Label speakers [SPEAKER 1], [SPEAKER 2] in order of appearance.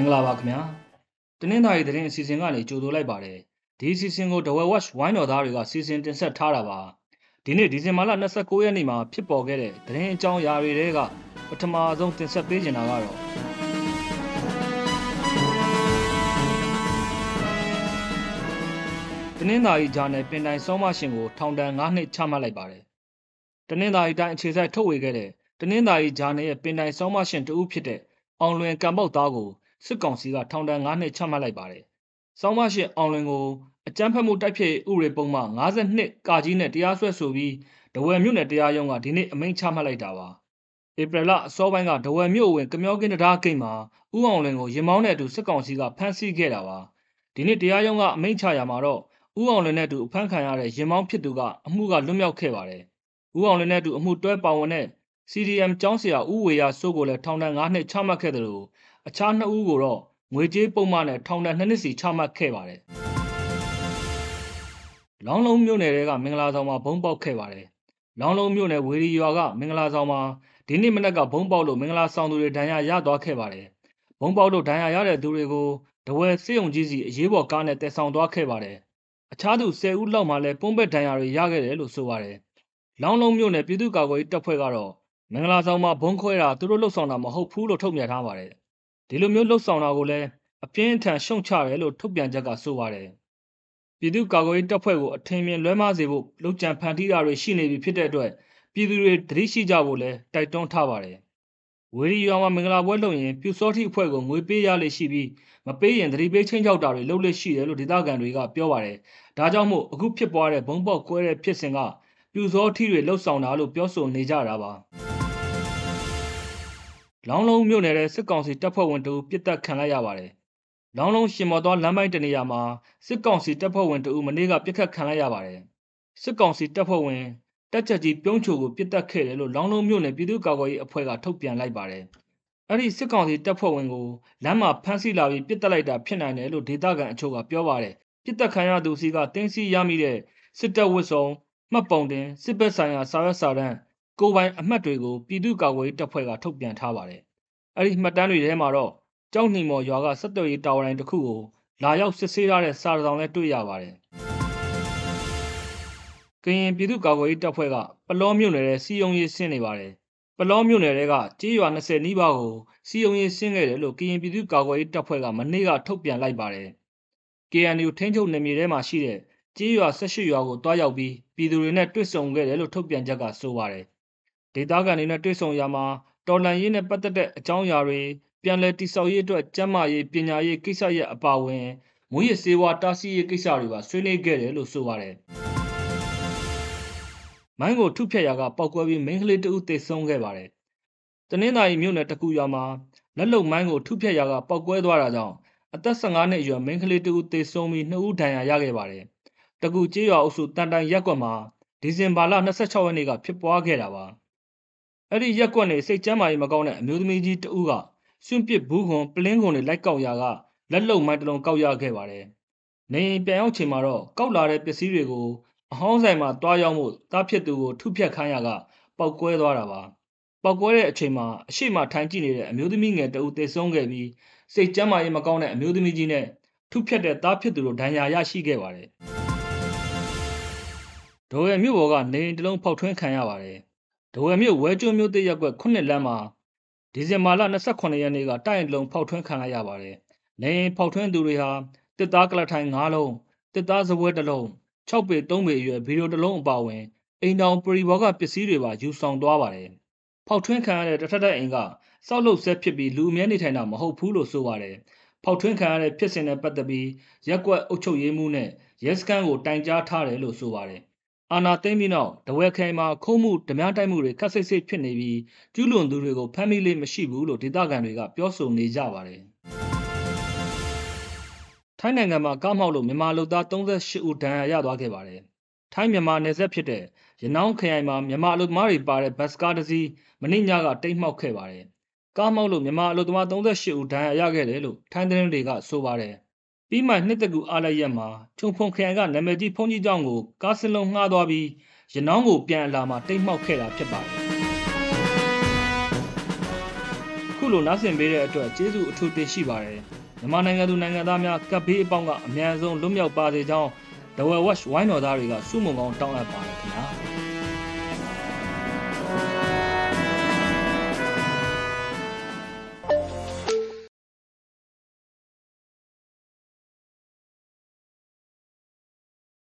[SPEAKER 1] ္ဂလာပါခင်ဗျာတနင်္သာရီသတင်းအစီအစဉ်ကနေကြိုဆိုလိုက်ပါတယ်ဒီအစီအစဉ်ကို The Well Watch ဝိုင်းတော်သားတွေကစီစဉ်တင်ဆက်ထားတာပါဒီနေ့ဒီဇင်ဘာလ29ရက်နေ့မှာဖြစ်ပေါ်ခဲ့တဲ့သတင်းအကြောင်းအရာတွေကပထမဆုံးတင်ဆက်ပေးချင်တာကတော့တနင်္သာရီဂျာနယ်ပင်တိုင်စောမရှင်ကိုထောင်ဒဏ်9နှစ်ချမှတ်လိုက်ပါတယ်တနင်္သာရီတိုင်းအခြေစိုက်ထုတ်ဝေခဲ့တဲ့တနင်္သာရီဂျာနယ်ရဲ့ပင်တိုင်စောမရှင်တဦးဖြစ်တဲ့အောင်လွင်ကံပေါက်သားကို စစ်ကောင်စီကထောင်ဒဏ်9နှစ်ချမှတ်လိုက်ပါတယ်။စောင်းမရှိအောင်လွင်ကိုအကြမ်းဖက်မှုတိုက်ဖျက်ဥပဒေပုံမှ52ကာကြီးနဲ့တရားစွဲဆိုပြီးဒဝယ်မြို့နယ်တရားရုံးကဒီနေ့အမိန့်ချမှတ်လိုက်တာပါ။ဧပြီလအစောပိုင်းကဒဝယ်မြို့ဝင်ကမြောကင်းတရားဂိတ်မှာဥအောင်လွင်ကိုရင်မောင်းတဲ့အတူစစ်ကောင်စီကဖမ်းဆီးခဲ့တာပါ။ဒီနေ့တရားရုံးကအမိန့်ချရမှာတော့ဥအောင်လွင်နဲ့အတူအဖမ်းခံရတဲ့ရင်မောင်းဖြစ်သူကအမှုကလွတ်မြောက်ခဲ့ပါတယ်။ဥအောင်လွင်နဲ့အတူအမှုတွဲပါဝင်တဲ့ CDM ကျောင်းဆရာဦးဝေရစိုးကိုလည်းထောင်ဒဏ်9နှစ်ချမှတ်ခဲ့တယ်လို့ အခြားနှစ်ဦးကိုတော့ငွေကြေးပုံမှန်နဲ့ထောင်ဒဏ်2နှစ်စီချမှတ်ခဲ့ပါတယ်။လောင်းလုံးမြို့နယ်ကမင်္ဂလာဆောင်မှာဘုံပေါက်ခဲ့ပါတယ်။လောင်းလုံးမြို့နယ်ဝေရီရွာကမင်္ဂလာဆောင်မှာဒီနေ့မနက်ကဘုံပေါက်လို့မင်္ဂလာဆောင်သူတွေဒဏ်ရာရသွားခဲ့ပါတယ်။ဘုံပေါက်လို့ဒဏ်ရာရတဲ့သူတွေကိုတဝဲစေယုံကြီးစီအရေးပေါ်ကားနဲ့တည်ဆောင်သွားခဲ့ပါတယ်။အခြားသူ10ဦးလောက်မှလည်းပုံပက်ဒဏ်ရာတွေရခဲ့တယ်လို့ဆိုပါတယ်။လောင်းလုံးမြို့နယ်ပြည်သူ့ကာကွယ်ရေးတပ်ဖွဲ့ကတော့မင်္ဂလာဆောင်မှာဘုံခွဲတာသူတို့လှုပ်ဆောင်တာမဟုတ်ဘူးလို့ထုတ်ပြန်ထားပါတယ် ဒီလိုမျိုးလှုပ်ဆောင်တာကိုလည်းအပြင်းအထန်ရှုံချတယ်လို့ထုတ်ပြန်ချက်ကဆိုပါတယ်ပြည်သူ့ကာကွယ်ရေးတပ်ဖွဲ့ကိုအထင်မြင်လွဲမှားစေဖို့လုံခြံဖန်တီးတာတွေရှိနေပြီဖြစ်တဲ့အတွက်ပြည်သူတွေသတိရှိကြဖို့လည်းတိုက်တွန်းထားပါတယ်ဝေရီရွာမှာမင်္ဂလာပွဲလုပ်ရင်ပြူစောတိအဖွဲ့ကိုငွေပေးရလိမ့်ရှိပြီးမပေးရင်သတိပေးချင်းချောက်တာတွေလုပ်လို့ရှိတယ်လို့ဒေသခံတွေကပြောပါတယ်ဒါကြောင့်မို့အခုဖြစ်ပွားတဲ့ဘုံပေါက်ကွဲတဲ့ဖြစ်စဉ်ကပြူစောတိတွေလှုပ်ဆောင်တာလို့ပြောဆိုနေကြတာပါ လောင်းလုံးမြို့နယ်ရဲ့စစ်ကောင်စီတပ်ဖွဲ့ဝင်တို့ပြစ်တက်ခံလိုက်ရပါတယ်။လောင်းလုံးရှင်မော်တော်လမ်းပိုင်းတနေရာမှာစစ်ကောင်စီတပ်ဖွဲ့ဝင်တို့မနေ့ကပြစ်ခတ်ခံလိုက်ရပါတယ်။စစ်ကောင်စီတပ်ဖွဲ့ဝင်တက်ချက်ကြီးပြုံးချိုကိုပြစ်တက်ခဲ့တယ်လို့လောင်းလုံးမြို့နယ်ပြည်သူ့ကာကွယ်ရေးအဖွဲ့ကထုတ်ပြန်လိုက်ပါတယ်။အဲ့ဒီစစ်ကောင်စီတပ်ဖွဲ့ဝင်ကိုလမ်းမှာဖမ်းဆီးလာပြီးပြစ်တက်လိုက်တာဖြစ်နိုင်တယ်လို့ဒေသခံအချို့ကပြောပါတယ်။ပြစ်တက်ခံရသူစီကတင်းစီရမိတဲ့စစ်တပ်ဝတ်စုံမှတ်ပုံတင်စစ်ဘက်ဆိုင်ရာစာရွက်စာတမ်း ကိုပိုင်အမှတ်တွေကိုပြည်သူ့ကာကွယ်ရေးတပ်ဖွဲ့ကထုတ်ပြန်ထားပါတယ်။အဲ့ဒီမှတ်တမ်းတွေထဲမှာတော့ကြောက်နှီမော်ရွာကစက်တော်ရီတာဝါတိုင်းတစ်ခုကိုလာရောက်စစ်ဆေးထားတဲ့စာဆောင်လည်းတွေ့ရပါတယ်။ကရင်ပြည်သူ့ကာကွယ်ရေးတပ်ဖွဲ့ကပလောမြို့နယ်ရဲ့စီယုံရေးဆင်းနေပါတယ်။ပလောမြို့နယ်ကကြေးရွာ20နီးပါးကိုစီယုံရေးဆင်းခဲ့တယ်လို့ကရင်ပြည်သူ့ကာကွယ်ရေးတပ်ဖွဲ့ကမနေ့ကထုတ်ပြန်လိုက်ပါတယ်။ KNU ထိန်းချုပ်နယ်မြေထဲမှာရှိတဲ့ကြေးရွာ18ရွာကိုတွားရောက်ပြီးပြည်သူတွေနဲ့တွေ့ဆုံခဲ့တယ်လို့ထုတ်ပြန်ချက်ကဆိုပါတယ် ဒေသခံတွေနဲ့တွေ့ဆုံရမှာတော်လန်ရေးနဲ့ပတ်သက်တဲ့အကြောင်းအရာတွေပြန်လည်တိစောက်ရေးအတွက်ကျန်းမာရေးပညာရေးကိစ္စရပ်အပါအဝင်မွေးရစေဝါတားဆီးရေးကိစ္စတွေပါဆွေးနွေးခဲ့တယ်လို့ဆိုပါတယ်။မိုင်းကိုထုဖြတ်ရာကပောက်ကွဲပြီးမိန်းကလေးတဦးသေဆုံးခဲ့ပါတယ်။တနင်္သာရီမြို့နယ်တကူရွာမှာလက်လုံမိုင်းကိုထုဖြတ်ရာကပောက်ကွဲသွားတာကြောင့်အသက်15နှစ်အရွယ်မိန်းကလေးတဦးသေဆုံးပြီး2ဦးဒဏ်ရာရခဲ့ပါတယ်။တကူကျေးရွာအုပ်စုတန်တိုင်ရက်ကွက်မှာဒီဇင်ဘာလ26ရက်နေ့ကဖြစ်ပွားခဲ့တာပါ။ အဲ့ဒီရက်ကွက်နေစိတ်ကျမ်းမာရေးမကောင်းတဲ့အမျိုးသမီးကြီးတဦးကစွန့်ပစ်ဘူးခွန်ပလင်းခွန်တွေလိုက်ကောက်ရာကလက်လုံမိုင်းတလုံးကောက်ရခဲ့ပါတယ်။နေရင်ပြန်ရောက်ချိန်မှာတော့ကောက်လာတဲ့ပစ္စည်းတွေကိုအဟောင်းဆိုင်မှာတွားရောက်မှုတားဖြစ်သူကိုထုဖြတ်ခိုင်းရကပောက်ကွဲသွားတာပါ။ပောက်ကွဲတဲ့အချိန်မှာအရှိမထိုင်ကြည့်နေတဲ့အမျိုးသမီးငယ်တဦးသေဆုံးခဲ့ပြီးစိတ်ကျမ်းမာရေးမကောင်းတဲ့အမျိုးသမီးကြီးနဲ့ထုဖြတ်တဲ့တားဖြစ်သူတို့ဒဏ်ရာရရှိခဲ့ပါတယ်။ဒေါ်ရမြို့ပေါ်ကနေရင်တလုံးဖောက်ထွင်းခံရပါတယ်။ ဒဝယ်မြို့ဝဲကျွန်းမြို့တရက်ကွက်ခုနှစ်လမ်းမှာဒီဇင်ဘာလ28ရက်နေ့ကတိုက်ရင်လုံးဖောက်ထွင်းခံလိုက်ရပါတယ်။နေဖောက်ထွင်းသူတွေဟာတစ်သားကလထိုင်9လုံးတစ်သားစပွဲတစ်လုံး6ပေ3ပေအရွယ်ဗီဒီယိုတစ်လုံးအပါအဝင်အိမ်တောင်ပရီဘောကပစ္စည်းတွေပါယူဆောင်သွားပါတယ်။ဖောက်ထွင်းခံရတဲ့တထက်တဲ့အိမ်ကစောက်လုပ်ဆက်ဖြစ်ပြီးလူအများနေထိုင်တာမဟုတ်ဘူးလို့ဆိုပါတယ်။ဖောက်ထွင်းခံရတဲ့ဖြစ်စဉ်နဲ့ပတ်သက်ပြီးရက်ကွက်အုပ်ချုပ်ရေးမှုနဲ့ရဲစခန်းကိုတိုင်ကြားထားတယ်လို့ဆိုပါတယ် အာနာသိမ့်ပြီးနောက်တဝဲခိုင်မှာခုံးမှုဓမြတိုက်မှုတွေခက်ဆိတ်ဆိတ်ဖြစ်နေပြီးကျူးလွန်သူတွေကိုဖမ်းမိလေးမရှိဘူးလို့ဒေသခံတွေကပြောဆိုနေကြပါတယ်။ထိုင်းနိုင်ငံမှာကားမောက်လို့မြန်မာလူသား38ဦးဒဏ်ရာရသွားခဲ့ပါတယ်။ထိုင်းမြန်မာနယ်စပ်ဖြစ်တဲ့ရနောင်းခရိုင်မှာမြန်မာအလုပ်သမားတွေပါတဲ့ဘတ်စကားတစ်စီးမနေ့ညကတိတ်မှောက်ခဲ့ပါတယ်။ကားမောက်လို့မြန်မာအလုပ်သမား38ဦးဒဏ်ရာရခဲ့တယ်လို့ထိုင်းသတင်းတွေကဆိုပါတယ်။ ပြီးမှနှစ်တကူအားလိုက်ရက်မှာချုံဖုံခရိုင်ကနာမည်ကြီးဖုန်ကြီးကျောင်းကိုကားစလုံးငှားသွားပြီးရနောင်းကိုပြန်အလာမှာတိတ်မှောက်ခဲ့တာဖြစ်ပါတယ်။ခုလိုနားဆင်ပေးတဲ့အတွက်ကျေးဇူးအထူးတင်ရှိပါတယ်။မြန်မာနိုင်ငံသူနိုင်ငံသားများကပ်ဘေးအပေါင်းကအများဆုံးလွတ်မြောက်ပါစေကြောင်း The Well Watch ဝိုင်းတော်သားတွေကစုမုံကောင်းတောင်းအပ်ပါတယ်ခင်ဗျာ